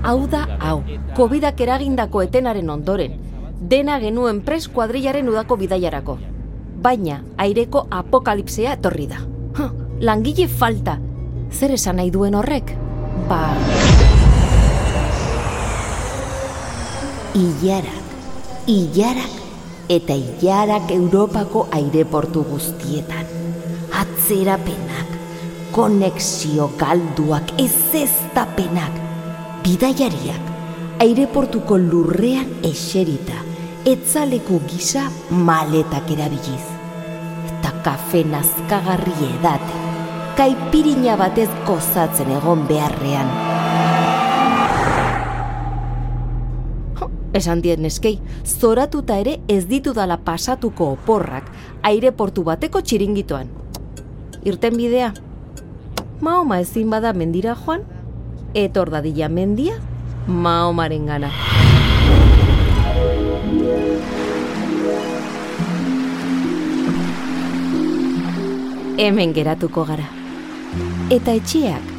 Hau da, hau, COVIDak eragindako etenaren ondoren, dena genuen pres kuadrilaren udako bidaiarako. Baina, aireko apokalipsea etorri da. Ha, langile falta. Zer esan nahi duen horrek? Ba... Ilarak, ilarak, eta ilarak Europako aireportu guztietan. Atzerapenak, konexio galduak, ez eztapenak, bidaiariak, aireportuko lurrean eserita, etzaleko gisa maletak erabiliz. Eta kafe nazkagarri edate, kaipirina batez gozatzen egon beharrean. Esan dien neskei, zoratuta ere ez ditudala pasatuko oporrak aireportu bateko txiringitoan. Irten bidea, Mahoma ezin bada mendira joan, etor dadila mendia, Mahomaren gana. Hemen geratuko gara. Eta etxeak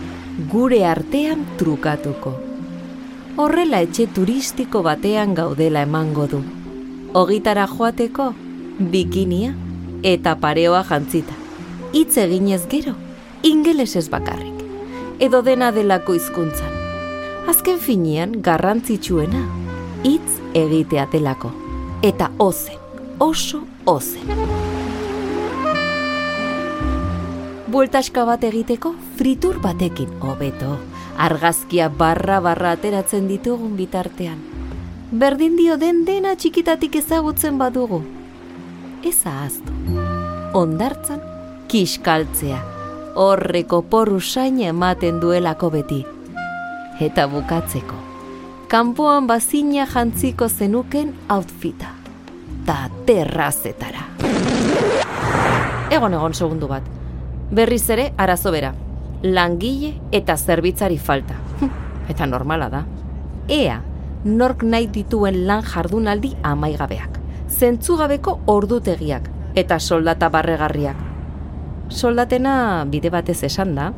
gure artean trukatuko. Horrela etxe turistiko batean gaudela emango du. Ogitara joateko, bikinia eta pareoa jantzita. Hitz eginez gero, ingelesez bakarrik. Edo dena delako hizkuntzan. Azken finean garrantzitsuena, hitz egitea delako. Eta ozen, oso ozen. Bueltaska bat egiteko fritur batekin hobeto. Argazkia barra-barra ateratzen ditugun bitartean. Berdin dio den dena txikitatik ezagutzen badugu. Ez ahaztu. Ondartzan kiskaltzea. Horreko saina ematen duelako beti. Eta bukatzeko. Kanpoan bazina jantziko zenuken outfita. Ta terrazetara. Egon egon segundu bat. Berriz ere arazo bera. Langile eta zerbitzari falta. Eta normala da. Ea, nork nahi dituen lan jardunaldi amaigabeak. Zentzugabeko ordutegiak eta soldata barregarriak. Soldatena bide batez esan da,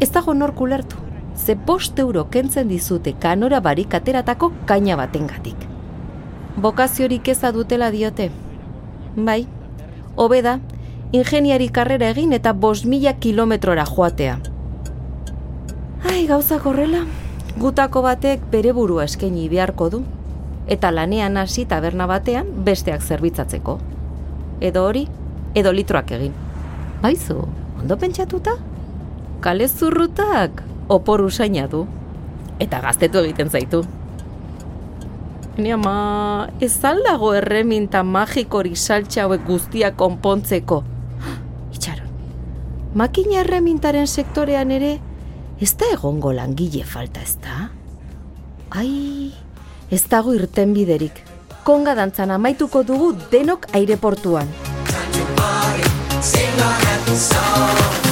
ez dago nork ulertu. Ze bost euro kentzen dizute kanora barik ateratako kaina batengatik. Bokaziorik eza dutela diote. Bai, hobe da, ingeniari karrera egin eta bost mila kilometrora joatea. Ai, gauzak horrela, gutako batek bere burua eskaini beharko du. Eta lanean hasi taberna batean besteak zerbitzatzeko. Edo hori, edo litroak egin. Baizu, ondo pentsatuta? Kale zurrutak, opor usaina du. Eta gaztetu egiten zaitu. Ni ama, ez aldago erreminta magikorik saltxe hauek guztia konpontzeko. Itxaron, makina erremintaren sektorean ere, ez da egongo langile falta ez da? Ai, ez dago irten biderik. Konga dantzan amaituko dugu denok aireportuan. Sing a happy song.